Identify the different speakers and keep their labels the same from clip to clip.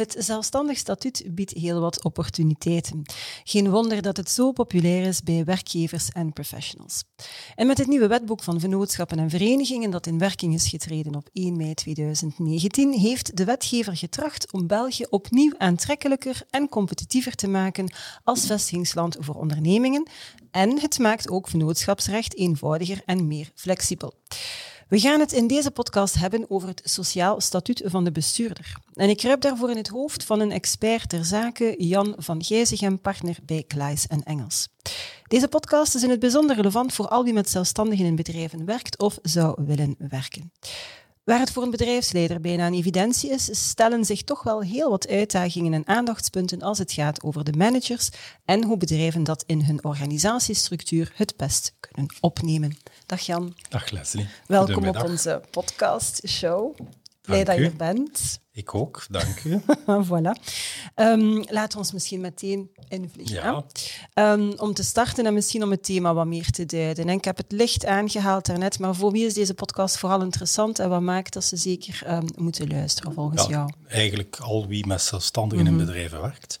Speaker 1: Het zelfstandig statuut biedt heel wat opportuniteiten. Geen wonder dat het zo populair is bij werkgevers en professionals. En met het nieuwe wetboek van vennootschappen en verenigingen dat in werking is getreden op 1 mei 2019, heeft de wetgever getracht om België opnieuw aantrekkelijker en competitiever te maken als vestigingsland voor ondernemingen. En het maakt ook vennootschapsrecht eenvoudiger en meer flexibel. We gaan het in deze podcast hebben over het sociaal statuut van de bestuurder. En ik kruip daarvoor in het hoofd van een expert ter zake, Jan van Gijzigem, partner bij Klaes en Engels. Deze podcast is in het bijzonder relevant voor al wie met zelfstandigen in bedrijven werkt of zou willen werken. Waar het voor een bedrijfsleider bijna een evidentie is, stellen zich toch wel heel wat uitdagingen en aandachtspunten als het gaat over de managers en hoe bedrijven dat in hun organisatiestructuur het best kunnen opnemen. Dag Jan.
Speaker 2: Dag Leslie.
Speaker 1: Welkom op onze podcast-show. Blij dat je er bent.
Speaker 2: Ik ook, dank u.
Speaker 1: voilà. Um, laten we ons misschien meteen invliegen. Ja. Um, om te starten en misschien om het thema wat meer te duiden. En ik heb het licht aangehaald daarnet, maar voor wie is deze podcast vooral interessant en wat maakt dat ze zeker um, moeten luisteren volgens
Speaker 2: ja,
Speaker 1: jou?
Speaker 2: Eigenlijk al wie met zelfstandigen mm -hmm. in bedrijven werkt.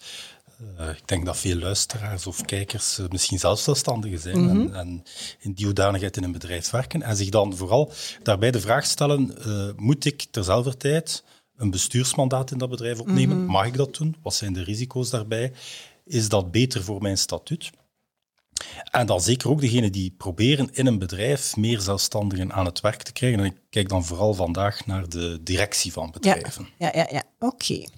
Speaker 2: Uh, ik denk dat veel luisteraars of kijkers uh, misschien zelf zelfstandigen zijn mm -hmm. en, en, in die hoedanigheid in een bedrijf werken. En zich dan vooral daarbij de vraag stellen, uh, moet ik terzelfde tijd een bestuursmandaat in dat bedrijf opnemen? Mm -hmm. Mag ik dat doen? Wat zijn de risico's daarbij? Is dat beter voor mijn statuut? En dan zeker ook degenen die proberen in een bedrijf meer zelfstandigen aan het werk te krijgen. En ik kijk dan vooral vandaag naar de directie van bedrijven.
Speaker 1: Ja, ja, ja. ja. oké. Okay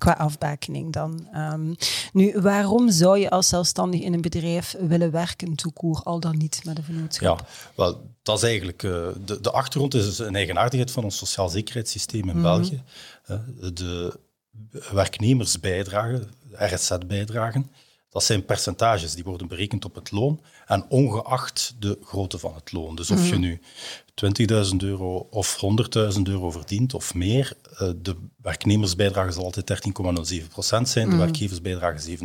Speaker 1: qua afbakening dan. Um, nu, waarom zou je als zelfstandig in een bedrijf willen werken, toekoer, al dan niet met een vennootschap?
Speaker 2: Ja, wel, dat is eigenlijk... Uh, de, de achtergrond is een eigenaardigheid van ons sociaal zekerheidssysteem in mm -hmm. België. Uh, de werknemersbijdragen, RSZ-bijdragen, dat zijn percentages die worden berekend op het loon en ongeacht de grootte van het loon. Dus of je nu 20.000 euro of 100.000 euro verdient of meer, de werknemersbijdrage zal altijd 13,07% zijn, de -hmm. werkgeversbijdrage 27%.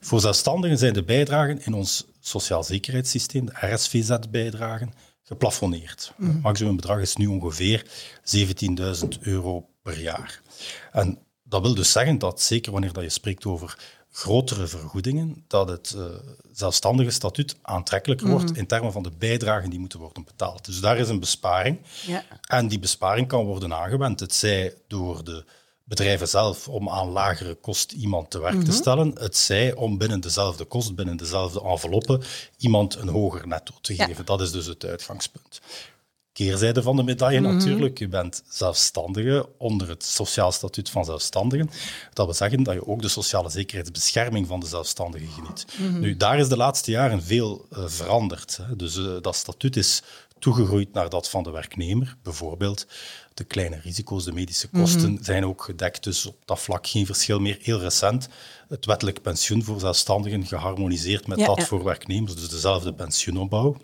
Speaker 2: Voor zelfstandigen zijn de bijdragen in ons sociaal zekerheidssysteem, de RSVZ-bijdragen, geplafonneerd. -hmm. Het maximumbedrag is nu ongeveer 17.000 euro per jaar. En dat wil dus zeggen dat zeker wanneer dat je spreekt over grotere vergoedingen, dat het uh, zelfstandige statuut aantrekkelijker wordt in termen van de bijdragen die moeten worden betaald. Dus daar is een besparing. Ja. En die besparing kan worden aangewend, het zij door de bedrijven zelf om aan lagere kost iemand te werk te stellen, het zij om binnen dezelfde kost, binnen dezelfde enveloppe, iemand een hoger netto te geven. Ja. Dat is dus het uitgangspunt keerzijde van de medaille mm -hmm. natuurlijk. Je bent zelfstandige onder het sociaal statuut van zelfstandigen. Dat wil zeggen dat je ook de sociale zekerheidsbescherming van de zelfstandigen geniet. Mm -hmm. Nu, daar is de laatste jaren veel uh, veranderd. Hè. Dus uh, dat statuut is toegegroeid naar dat van de werknemer. Bijvoorbeeld de kleine risico's, de medische kosten mm -hmm. zijn ook gedekt. Dus op dat vlak geen verschil meer. Heel recent het wettelijk pensioen voor zelfstandigen geharmoniseerd met ja, dat ja. voor werknemers. Dus dezelfde pensioenopbouw.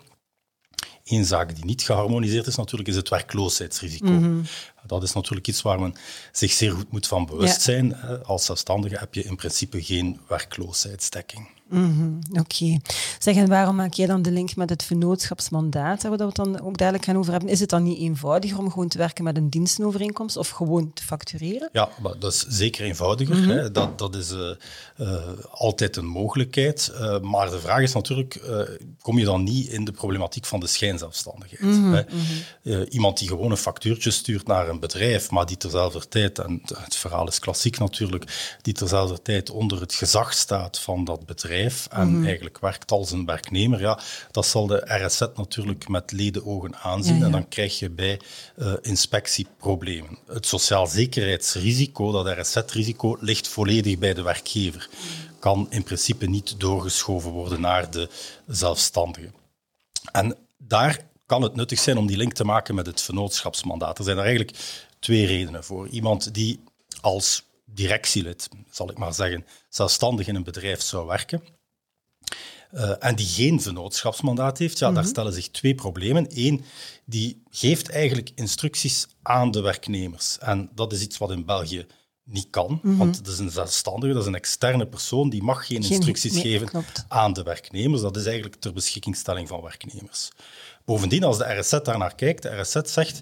Speaker 2: Eén zaak die niet geharmoniseerd is natuurlijk, is het werkloosheidsrisico. -hmm. Dat is natuurlijk iets waar men zich zeer goed moet van bewust ja. zijn. Als zelfstandige heb je in principe geen werkloosheidsdekking.
Speaker 1: Mm -hmm. Oké. Okay. Zeg, en waarom maak jij dan de link met het vennootschapsmandaat, waar we het dan ook duidelijk gaan over hebben? Is het dan niet eenvoudiger om gewoon te werken met een dienstenovereenkomst of gewoon te factureren?
Speaker 2: Ja, maar dat is zeker eenvoudiger. Mm -hmm. hè. Dat, dat is uh, uh, altijd een mogelijkheid. Uh, maar de vraag is natuurlijk, kom je dan niet in de problematiek van de schijnzelfstandigheid? Mm -hmm. iemand die gewoon een factuurtje stuurt naar een bedrijf, maar die terzelfde tijd, en het verhaal is klassiek natuurlijk, die terzelfde tijd onder het gezag staat van dat bedrijf, en mm -hmm. eigenlijk werkt als een werknemer, ja, dat zal de RSZ natuurlijk met ledenogen aanzien. Ja, ja. En dan krijg je bij uh, inspectie problemen. Het sociaal zekerheidsrisico, dat RSZ-risico, ligt volledig bij de werkgever. Kan in principe niet doorgeschoven worden naar de zelfstandige. En daar kan het nuttig zijn om die link te maken met het vennootschapsmandaat. Er zijn er eigenlijk twee redenen voor. Iemand die als directielid, zal ik maar zeggen, zelfstandig in een bedrijf zou werken. uh, en die geen vennootschapsmandaat heeft, ja, daar stellen zich twee problemen. Eén, die geeft eigenlijk instructies aan de werknemers. En dat is iets wat in België niet kan, want het is een zelfstandige, dat is een externe persoon, die mag geen, instructies geven aan de werknemers. Dat is eigenlijk ter beschikkingstelling van werknemers. Bovendien, als de RSZ daarnaar kijkt, de RSZ zegt,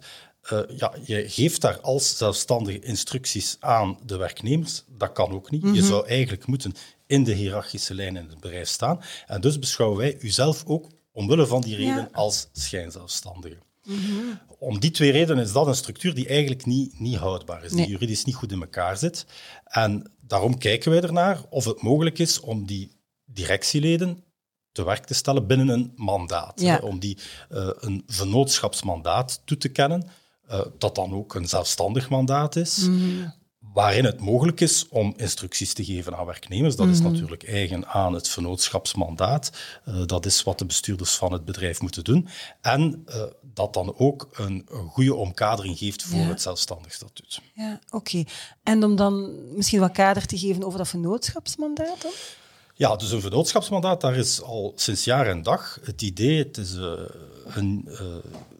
Speaker 2: uh, ja, je geeft daar als zelfstandige instructies aan de werknemers. Dat kan ook niet. Je mhm. zou eigenlijk moeten in de hiërarchische lijn in het bedrijf staan. En dus beschouwen wij uzelf ook omwille van die reden als schijnzelfstandige. Mm Om die twee redenen is dat een structuur die eigenlijk niet, niet houdbaar is, die juridisch niet goed in elkaar zit. En daarom kijken wij ernaar of het mogelijk is om die directieleden te werk te stellen binnen een mandaat. om die uh, een vennootschapsmandaat toe te kennen, uh, dat dan ook een zelfstandig mandaat is. Mhm. Waarin het mogelijk is om instructies te geven aan werknemers. Dat is mhm. natuurlijk eigen aan het vennootschapsmandaat. Uh, dat is wat de bestuurders van het bedrijf moeten doen. En dat dan ook een, een, goede omkadering geeft voor het zelfstandig statuut.
Speaker 1: Ja, oké. En om dan misschien wat kader te geven over dat vennootschapsmandaat dan?
Speaker 2: Ja, dus een vennootschapsmandaat, daar is al sinds jaar en dag het idee, het is uh, een uh,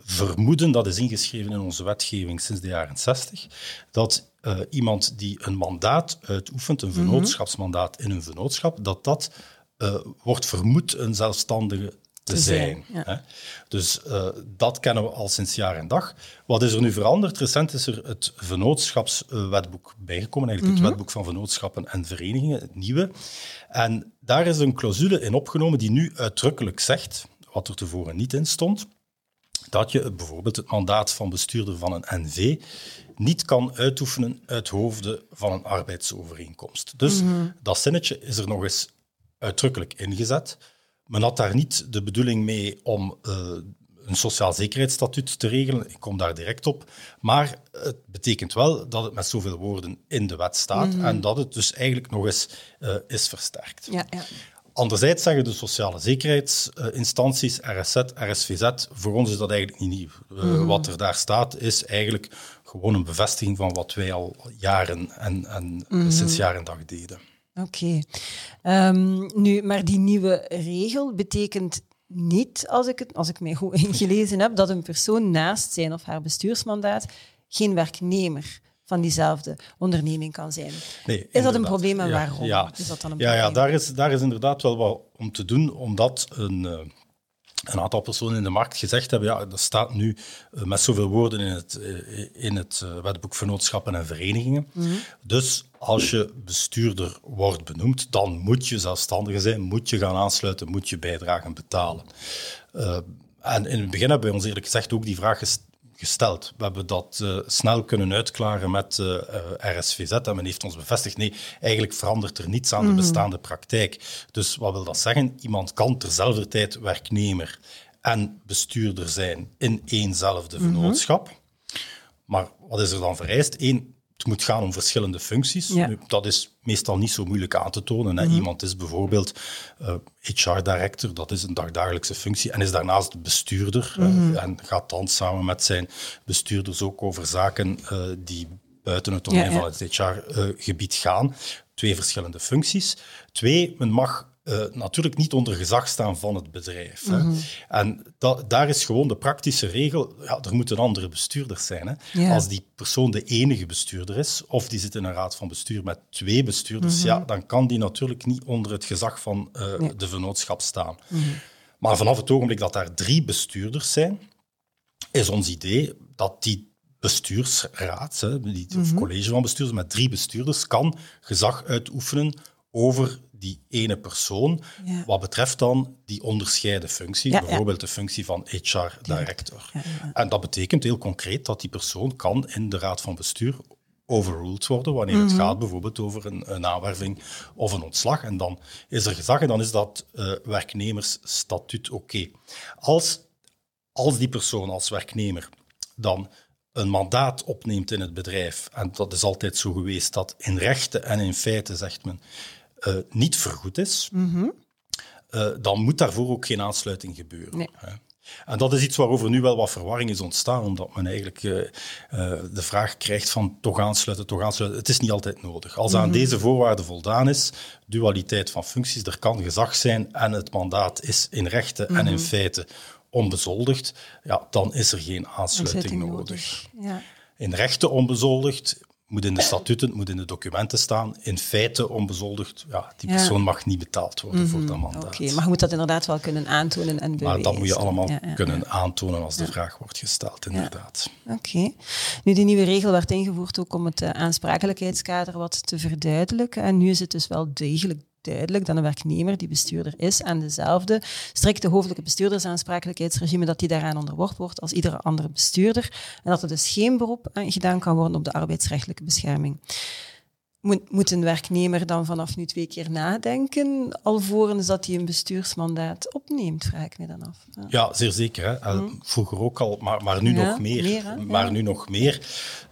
Speaker 2: vermoeden, dat is ingeschreven in onze wetgeving sinds de jaren 60, dat uh, iemand die een mandaat uitoefent, een mhm. vennootschapsmandaat in een vennootschap, dat dat wordt vermoed een zelfstandige te, zijn. Dus uh, dat kennen we al sinds jaar en dag. Wat is er nu veranderd? Recent is er het vennootschapswetboek bijgekomen, eigenlijk het mhm. wetboek van vennootschappen en verenigingen, het nieuwe. En daar is een clausule in opgenomen die nu uitdrukkelijk zegt, wat er tevoren niet in stond, dat je bijvoorbeeld het mandaat van bestuurder van een NV niet kan uitoefenen uit hoofde van een arbeidsovereenkomst. Dus mhm. dat zinnetje is er nog eens uitdrukkelijk ingezet. Men had daar niet de bedoeling mee om uh, een sociaal zekerheidsstatuut te regelen. Ik kom daar direct op. Maar het betekent wel dat het met zoveel woorden in de wet staat mhm. en dat het dus eigenlijk nog eens uh, is versterkt. Ja, ja. Anderzijds zeggen de sociale zekerheidsinstanties, RSZ, RSVZ, voor ons is dat eigenlijk niet nieuw. Uh, mm Wat er daar staat is eigenlijk gewoon een bevestiging van wat wij al jaren en, en mm sinds jaar en dag deden.
Speaker 1: Oké. Ehm, nu, maar die nieuwe regel betekent niet, als ik, het, als ik mij goed ingelezen heb, dat een persoon naast zijn of haar bestuursmandaat geen werknemer van diezelfde onderneming kan zijn. Nee, is dat een probleem en waarom?
Speaker 2: Ja,
Speaker 1: is dat dan een
Speaker 2: ja, ja daar, is, daar is inderdaad wel wat om te doen, omdat een, eh, een aantal personen in de markt gezegd hebben, ja, dat staat nu eh, met zoveel woorden in het, eh, in het eh, wetboek vennootschappen en verenigingen. Mhm. Dus als je bestuurder wordt benoemd, dan moet je zelfstandige zijn, moet je gaan aansluiten, moet je bijdragen betalen. en in het begin hebben wij ons eerlijk gezegd ook die vraag gesteld. We hebben dat uh, snel kunnen uitklaren met uh, eh, RSVZ en men heeft ons bevestigd, nee, eigenlijk verandert er niets aan de mhm. bestaande praktijk. Dus wat wil dat zeggen? Iemand kan terzelfde tijd werknemer en bestuurder zijn in éénzelfde mhm. vennootschap. Maar wat is er dan vereist? Eén, het moet gaan om verschillende functies. dat is meestal niet zo moeilijk aan te tonen. Hè. Mhm. Iemand is bijvoorbeeld HR-director, eh, dat is een dagdagelijkse functie, en is daarnaast bestuurder mm en gaat dan samen met zijn bestuurders ook over zaken uh, die buiten het domein van het HR-gebied gaan. Twee verschillende functies. Twee, men mag uh, natuurlijk niet onder gezag staan van het bedrijf. hè. Mhm. En daar is gewoon de praktische regel, ja, er moeten andere bestuurders zijn. Hè. Als die persoon de enige bestuurder is, of die zit in een raad van bestuur met twee bestuurders, mhm. ja, dan kan die natuurlijk niet onder het gezag van uh, de vennootschap staan. Mhm. Maar vanaf het ogenblik dat daar drie bestuurders zijn, is ons idee dat die bestuursraad, hè, die, of college van bestuurders met drie bestuurders, kan gezag uitoefenen over die ene persoon, wat betreft dan die onderscheiden functie, bijvoorbeeld de functie van HR-director. En dat betekent heel concreet dat die persoon kan in de raad van bestuur overruled worden wanneer het mhm. gaat bijvoorbeeld over een, een, aanwerving of een ontslag. En dan is er gezag en dan is dat uh, werknemersstatuut oké. Als, als die persoon als werknemer dan een mandaat opneemt in het bedrijf, en dat is altijd zo geweest, dat in rechten en in feite, zegt men, uh, niet vergoed is, mm -hmm. uh, dan moet daarvoor ook geen aansluiting gebeuren. Nee. En dat is iets waarover nu wel wat verwarring is ontstaan, omdat men eigenlijk uh, uh, de vraag krijgt van toch aansluiten, toch aansluiten. Het is niet altijd nodig. Als aan mhm. deze voorwaarden voldaan is, dualiteit van functies, er kan gezag zijn en het mandaat is in rechten en in mhm. feite onbezoldigd, ja, dan is er geen aansluiting nodig. nodig. Ja. In rechten onbezoldigd moet in de statuten, moet in de documenten staan. In feite onbezoldigd, ja, die persoon mag niet betaald worden voor dat mhm. mandaat.
Speaker 1: Oké, maar je moet dat inderdaad wel kunnen aantonen en bewijzen.
Speaker 2: Maar dat moet je allemaal kunnen aantonen als de vraag wordt gesteld, inderdaad.
Speaker 1: Oké. Nu, die nieuwe regel werd ingevoerd ook om het uh, aansprakelijkheidskader wat te verduidelijken. En nu is het dus wel degelijk duidelijk dat een werknemer die bestuurder is aan dezelfde strikte hoofdelijke bestuurdersaansprakelijkheidsregime dat die daaraan onderworpen wordt als iedere andere bestuurder en dat er dus geen beroep gedaan kan worden op de arbeidsrechtelijke bescherming. Moet, moet een werknemer dan vanaf nu twee keer nadenken, alvorens dat hij een bestuursmandaat opneemt, vraag ik me dan af.
Speaker 2: Ja, zeer zeker. Hè. Hm. Vroeger ook al, maar, maar nu nog meer. maar nu nog meer.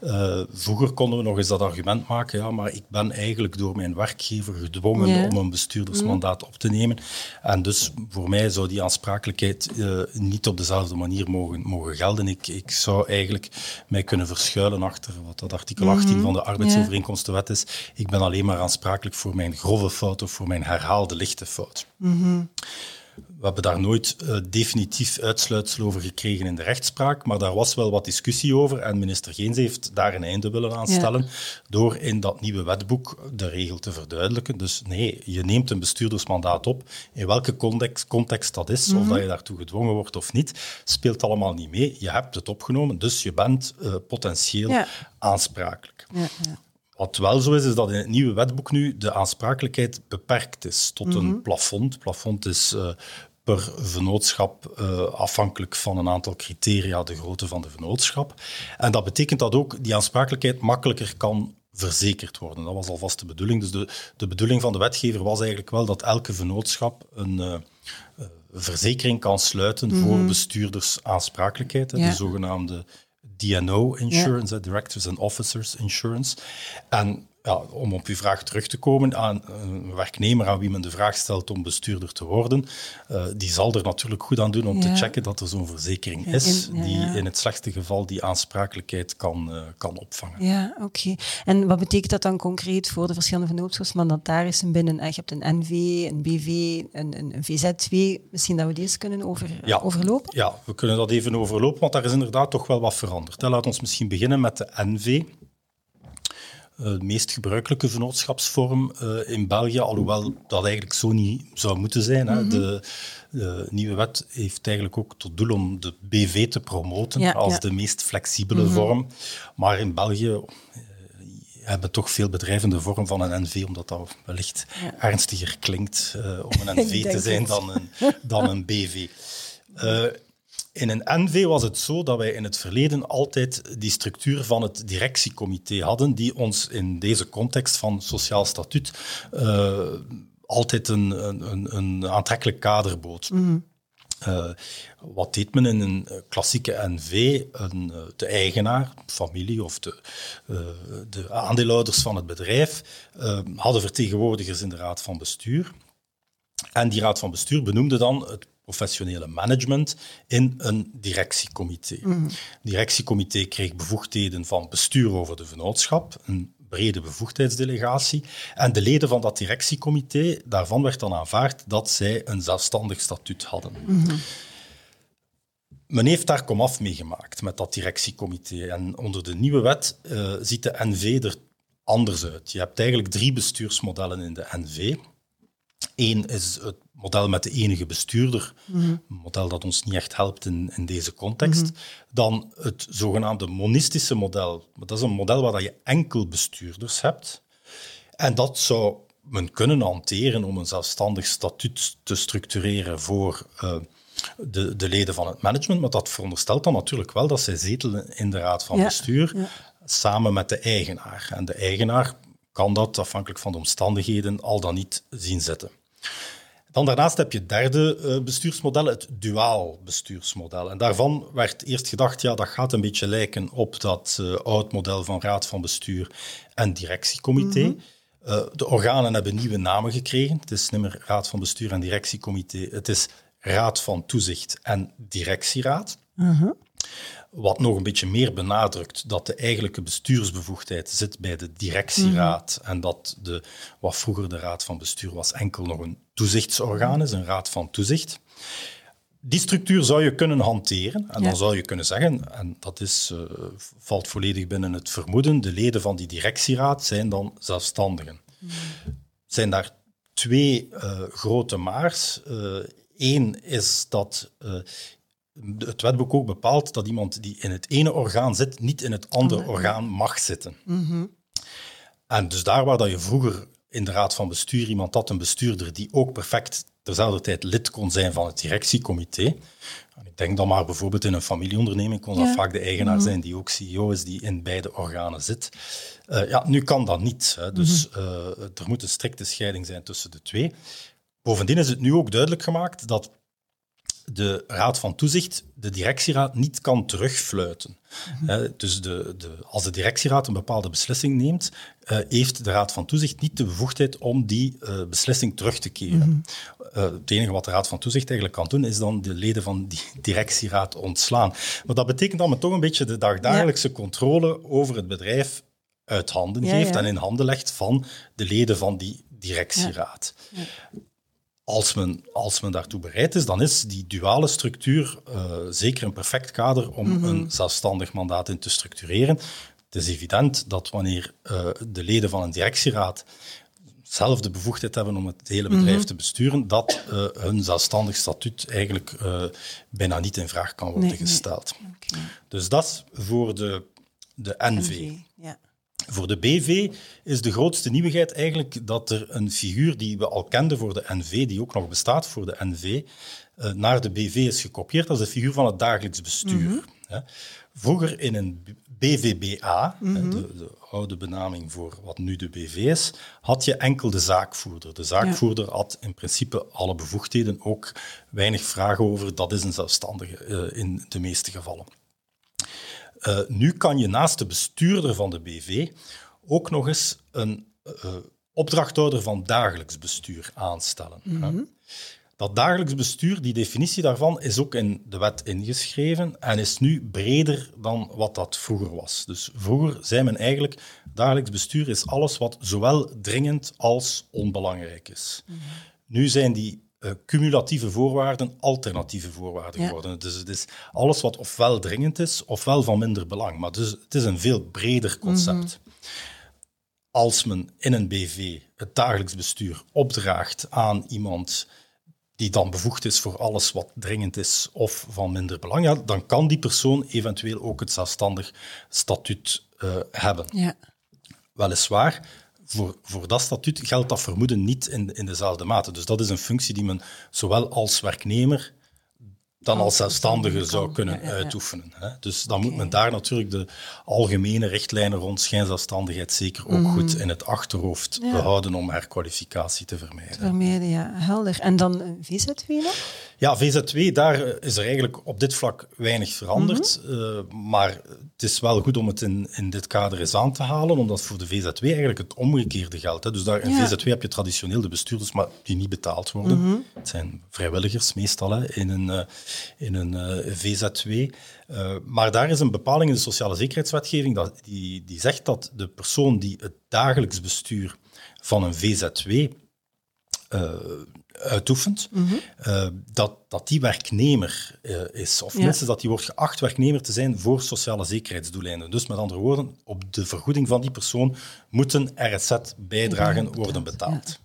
Speaker 2: Uh, vroeger konden we nog eens dat argument maken, ja, maar ik ben eigenlijk door mijn werkgever gedwongen om een bestuurdersmandaat op te nemen. En dus voor mij zou die aansprakelijkheid uh, niet op dezelfde manier mogen, mogen gelden. Ik, ik zou eigenlijk mij kunnen verschuilen achter wat dat artikel 18 mhm. van de arbeidsovereenkomstenwet is ik ben alleen maar aansprakelijk voor mijn grove fout of voor mijn herhaalde lichte fout. Mhm. We hebben daar nooit uh, definitief uitsluitsel over gekregen in de rechtspraak, maar daar was wel wat discussie over en minister Geens heeft daar een einde willen aan stellen door in dat nieuwe wetboek de regel te verduidelijken. Dus nee, je neemt een bestuurdersmandaat op, in welke context, context dat is, of mhm. dat je daartoe gedwongen wordt of niet, speelt allemaal niet mee. Je hebt het opgenomen, dus je bent uh, potentieel aansprakelijk. Ja, wat wel zo is, is dat in het nieuwe wetboek nu de aansprakelijkheid beperkt is tot een mhm. plafond. Het plafond is uh, per vennootschap uh, afhankelijk van een aantal criteria de grootte van de vennootschap. En dat betekent dat ook die aansprakelijkheid makkelijker kan verzekerd worden. Dat was alvast de bedoeling. Dus de, de bedoeling van de wetgever was eigenlijk wel dat elke vennootschap een uh, verzekering kan sluiten voor mhm. bestuurdersaansprakelijkheid, ja. de zogenaamde DNO insurance, uh, directors and officers insurance. En ja, om op uw vraag terug te komen, aan een werknemer aan wie men de vraag stelt om bestuurder te worden, uh, die zal er natuurlijk goed aan doen om te checken dat er zo'n verzekering is, die in het slechtste geval die aansprakelijkheid kan, uh, kan opvangen.
Speaker 1: Ja, oké. En wat betekent dat dan concreet voor de verschillende vennootschapsmandatarissen binnen? Eh, je hebt een NV, een BV, een, een, een VZ2. Misschien dat we deze kunnen over, overlopen?
Speaker 2: Ja, we kunnen dat even overlopen, want daar is inderdaad toch wel wat veranderd. Laat ons misschien beginnen met de NV. Eh, de meest gebruikelijke vennootschapsvorm uh, in België, alhoewel dat eigenlijk zo niet zou moeten zijn. hè. Mhm. de, de, nieuwe wet heeft eigenlijk ook tot doel om de BV te promoten als de meest flexibele mhm. vorm. Maar in België uh, hebben toch veel bedrijven de vorm van een NV, omdat dat wellicht ernstiger klinkt om een NV te zijn dan een, dan een BV. In een NV was het zo dat wij in het verleden altijd die structuur van het directiecomité hadden, die ons in deze context van sociaal statuut uh, altijd een, een, een, aantrekkelijk kader bood. Mhm. Uh, wat deed men in een klassieke NV? Een, de eigenaar, familie of de, uh, de aandeelhouders van het bedrijf hadden vertegenwoordigers in de raad van bestuur. En die raad van bestuur benoemde dan het professionele management in een directiecomité. Mm. directiecomité kreeg bevoegdheden van bestuur over de vennootschap, een brede bevoegdheidsdelegatie. En de leden van dat directiecomité, daarvan werd dan aanvaard dat zij een zelfstandig statuut hadden. Mm-hmm. Men heeft daar komaf mee gemaakt met dat directiecomité. En onder de nieuwe wet uh, ziet de NV er anders uit. Je hebt eigenlijk drie bestuursmodellen in de NV. Eén is het model met de enige bestuurder, mhm. een model dat ons niet echt helpt in, in deze context. Mhm. Dan het zogenaamde monistische model. Dat is een model waar je enkel bestuurders hebt. En dat zou men kunnen hanteren om een zelfstandig statuut te structureren voor uh, de, de, leden van het management. Maar dat veronderstelt dan natuurlijk wel dat zij zetelen in de raad van bestuur samen met de eigenaar. En de eigenaar kan dat, afhankelijk van de omstandigheden, al dan niet zien zitten. Dan daarnaast heb je het derde uh, bestuursmodel, het duaal bestuursmodel. En daarvan werd eerst gedacht, ja, dat gaat een beetje lijken op dat uh, oud model van raad van bestuur en directiecomité. Mm de organen hebben nieuwe namen gekregen. Het is niet meer raad van bestuur en directiecomité. Het is raad van toezicht en directieraad.
Speaker 1: Uh-huh.
Speaker 2: Wat nog een beetje meer benadrukt dat de eigenlijke bestuursbevoegdheid zit bij de directieraad en dat de, wat vroeger de raad van bestuur was, enkel nog een toezichtsorgaan is, een raad van toezicht. Die structuur zou je kunnen hanteren en
Speaker 1: Ja.
Speaker 2: dan zou je kunnen zeggen, en dat is, eh, valt volledig binnen het vermoeden, de leden van die directieraad zijn dan zelfstandigen. Zijn daar twee eh, grote maars. Eén is dat eh, het wetboek ook bepaalt dat iemand die in het ene orgaan zit, niet in het andere orgaan mag zitten. En dus daar waar dat je vroeger in de raad van bestuur iemand had, een bestuurder die ook perfect terzelfde tijd lid kon zijn van het directiecomité. En ik denk dan maar bijvoorbeeld in een familieonderneming kon dat vaak de eigenaar zijn die ook CEO is, die in beide organen zit. Eh, ja, nu kan dat niet. Hè. Dus eh, er moet een strikte scheiding zijn tussen de twee. Bovendien is het nu ook duidelijk gemaakt dat de Raad van Toezicht de directieraad niet kan terugfluiten. Dus de, de, als de directieraad een bepaalde beslissing neemt, eh, heeft de Raad van Toezicht niet de bevoegdheid om die eh, beslissing terug te keren. Eh, het enige wat de Raad van Toezicht eigenlijk kan doen, is dan de leden van die directieraad ontslaan. Maar dat betekent dat men toch een beetje de dagdagelijkse controle over het bedrijf uit handen
Speaker 1: Ja,
Speaker 2: geeft
Speaker 1: ja.
Speaker 2: en in handen legt van de leden van die directieraad. Als men, als men daartoe bereid is, dan is die duale structuur eh, zeker een perfect kader om
Speaker 1: Mhm.
Speaker 2: een zelfstandig mandaat in te structureren. Het is evident dat wanneer eh, de leden van een directieraad zelf de bevoegdheid hebben om het hele bedrijf
Speaker 1: Mhm.
Speaker 2: te besturen, dat eh, hun zelfstandig statuut eigenlijk bijna niet in vraag kan worden
Speaker 1: Nee, nee.
Speaker 2: gesteld. Dus dat is voor de, de NV.
Speaker 1: NV, Ja.
Speaker 2: Voor de BV is de grootste nieuwigheid eigenlijk dat er een figuur die we al kenden voor de NV, die ook nog bestaat voor de NV, eh, naar de BV is gekopieerd. Dat is de figuur van het dagelijks bestuur. hè. Vroeger in een BVBA, de, de oude benaming voor wat nu de BV is, had je enkel de zaakvoerder. De zaakvoerder had in principe alle bevoegdheden, ook weinig vragen over. Dat is een zelfstandige eh, in de meeste gevallen. Eh, nu kan je naast de bestuurder van de BV ook nog eens een eh, opdrachthouder van dagelijks bestuur aanstellen. hè. Dat dagelijks bestuur, die definitie daarvan, is ook in de wet ingeschreven en is nu breder dan wat dat vroeger was. Dus vroeger zei men eigenlijk, dagelijks bestuur is alles wat zowel dringend als onbelangrijk is. Nu zijn die eh, cumulatieve voorwaarden alternatieve voorwaarden
Speaker 1: Ja.
Speaker 2: geworden. Dus het is alles wat ofwel dringend is, ofwel van minder belang. Maar dus, het is een veel breder concept. Als men in een BV het dagelijks bestuur opdraagt aan iemand die dan bevoegd is voor alles wat dringend is of van minder belang, ja, dan kan die persoon eventueel ook het zelfstandig statuut eh, hebben.
Speaker 1: Ja.
Speaker 2: Weliswaar, voor, voor dat statuut geldt dat vermoeden niet in, in dezelfde mate. Dus dat is een functie die men zowel als werknemer dan als, zelfstandige zou kunnen uitoefenen. Hè. Dus dan moet men daar natuurlijk de algemene richtlijnen rond schijnzelfstandigheid zeker ook goed in het achterhoofd
Speaker 1: Mhm. Ja.
Speaker 2: behouden om herkwalificatie te vermijden.
Speaker 1: Vermijden, ja. Helder. En dan eh, VZW nog?
Speaker 2: Ja, VZ2, daar eh, is er eigenlijk op dit vlak weinig veranderd.
Speaker 1: Mhm.
Speaker 2: Eh, maar het is wel goed om het in, in dit kader eens aan te halen, omdat voor de VZ2 eigenlijk het omgekeerde geldt. Hè. Dus daar, in
Speaker 1: Ja.
Speaker 2: VZ2 heb je traditioneel de bestuurders, maar die niet betaald worden.
Speaker 1: Mhm.
Speaker 2: Het zijn vrijwilligers meestal hè, in een, in een eh, VZ2. Eh, maar daar is een bepaling in de sociale zekerheidswetgeving dat, die, die zegt dat de persoon die het dagelijks bestuur van een VZ2 eh, uitoefent, eh, dat, dat die werknemer is. Of
Speaker 1: Ja.
Speaker 2: minstens dat die wordt geacht werknemer te zijn voor sociale zekerheidsdoeleinden. Dus met andere woorden, op de vergoeding van die persoon moeten RSZ-bijdragen worden betaald.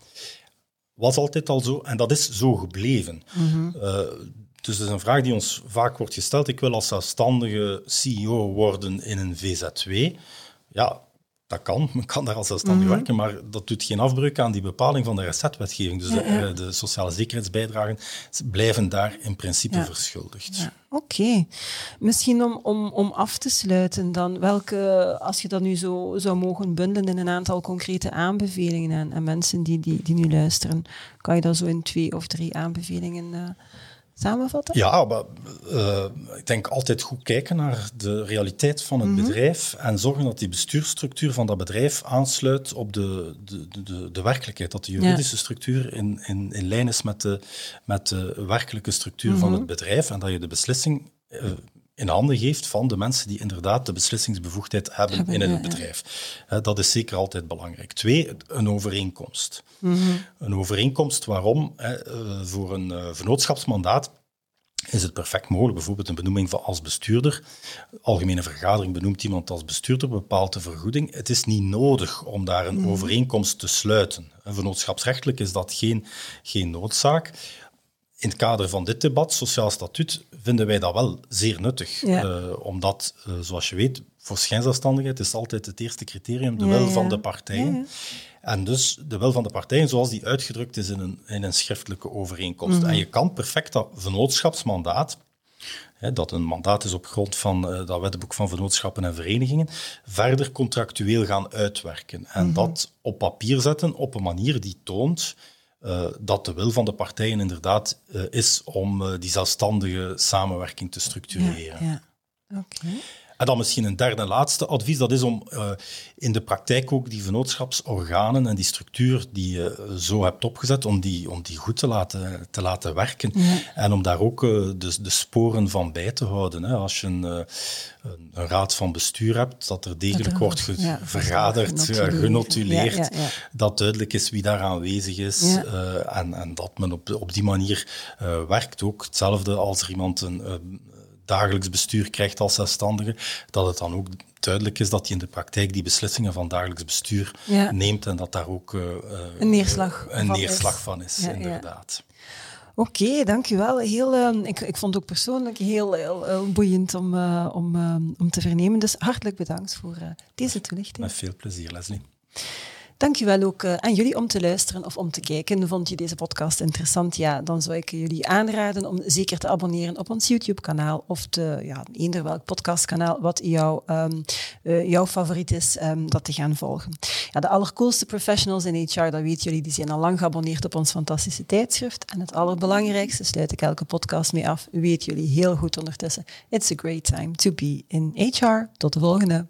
Speaker 2: Was altijd al zo en dat is zo gebleven. Eh, dus dat is een vraag die ons vaak wordt gesteld. Ik wil als zelfstandige CEO worden in een VZ2. Ja, dat kan. Men kan daar als zelfstandig werken, maar dat doet geen afbreuk aan die bepaling van de RSZ-wetgeving. Dus de, eh, de sociale zekerheidsbijdragen blijven daar in principe
Speaker 1: Ja.
Speaker 2: verschuldigd.
Speaker 1: Ja, Oké. Misschien om, om, om af te sluiten dan, welke, als je dat nu zo zou mogen bundelen in een aantal concrete aanbevelingen aan, aan mensen die, die, die nu luisteren, kan je dat zo in twee of drie aanbevelingen samenvatten?
Speaker 2: Ja, maar uh, ik denk altijd goed kijken naar de realiteit van het mhm. bedrijf en zorgen dat die bestuursstructuur van dat bedrijf aansluit op de, de, de, de werkelijkheid. Dat de juridische structuur in, in, in lijn is met de, met de werkelijke structuur van mhm. het bedrijf en dat je de beslissing uh, in handen geeft van de mensen die inderdaad de beslissingsbevoegdheid hebben, in het bedrijf. dat is zeker altijd belangrijk. Twee, een overeenkomst. Mhm. Een overeenkomst waarom? Eh, voor een uh, vennootschapsmandaat is het perfect mogelijk, bijvoorbeeld een benoeming van als bestuurder. Algemene vergadering benoemt iemand als bestuurder, bepaalt de vergoeding. Het is niet nodig om daar een mhm. overeenkomst te sluiten. Vennootschapsrechtelijk is dat geen, geen noodzaak in het kader van dit debat, sociaal statuut, vinden wij dat wel zeer nuttig. Eh, omdat, uh, zoals je weet, voor schijnzelfstandigheid is altijd het eerste criterium de wil van de partijen. En dus de wil van de partijen zoals die uitgedrukt is in een, in een schriftelijke overeenkomst. Mhm. En je kan perfect dat vennootschapsmandaat, hè, dat een mandaat is op grond van uh, dat wetboek van vennootschappen en verenigingen, verder contractueel gaan uitwerken. En mhm. dat op papier zetten op een manier die toont uh, dat de wil van de partijen inderdaad uh, is om uh, die zelfstandige samenwerking te structureren. Ja, ja. Okay. En dan misschien een derde en laatste advies, dat is om uh, in de praktijk ook die vennootschapsorganen en die structuur die je zo hebt opgezet, om die, om die goed te laten, te laten werken. Ja. En om daar ook uh, de, de sporen van bij te houden. Hè. Als je een, een, raad van bestuur hebt, dat er degelijk dat wordt ge ja, vergaderd, genotuleerd, dat duidelijk is wie daar aanwezig is en, en dat men op, op die manier werkt. Ook hetzelfde als er iemand een dagelijks bestuur krijgt als zelfstandige, dat het dan ook duidelijk is dat hij in de praktijk die beslissingen van dagelijks bestuur neemt en dat daar ook uh,
Speaker 1: een neerslag,
Speaker 2: een van, neerslag is. van is, inderdaad.
Speaker 1: Oké, okay, dankjewel. Heel, uh, ik, ik vond het ook persoonlijk heel, heel, heel boeiend om, uh, om, om te vernemen. Dus hartelijk bedankt voor deze toelichting.
Speaker 2: Met veel plezier, Leslie.
Speaker 1: Dankjewel ook uh, aan jullie om te luisteren of om te kijken. Vond je deze podcast interessant? Ja, dan zou ik jullie aanraden om zeker te abonneren op ons YouTube-kanaal of te, ja, eender welk podcastkanaal wat jou, um, uh, jouw favoriet is, um, dat te gaan volgen. Ja, de allercoolste professionals in HR, dat weten jullie, die zijn al lang geabonneerd op ons fantastische tijdschrift. En het allerbelangrijkste, sluit ik elke podcast mee af, weten jullie heel goed ondertussen. It's a great time to be in HR. Tot de volgende.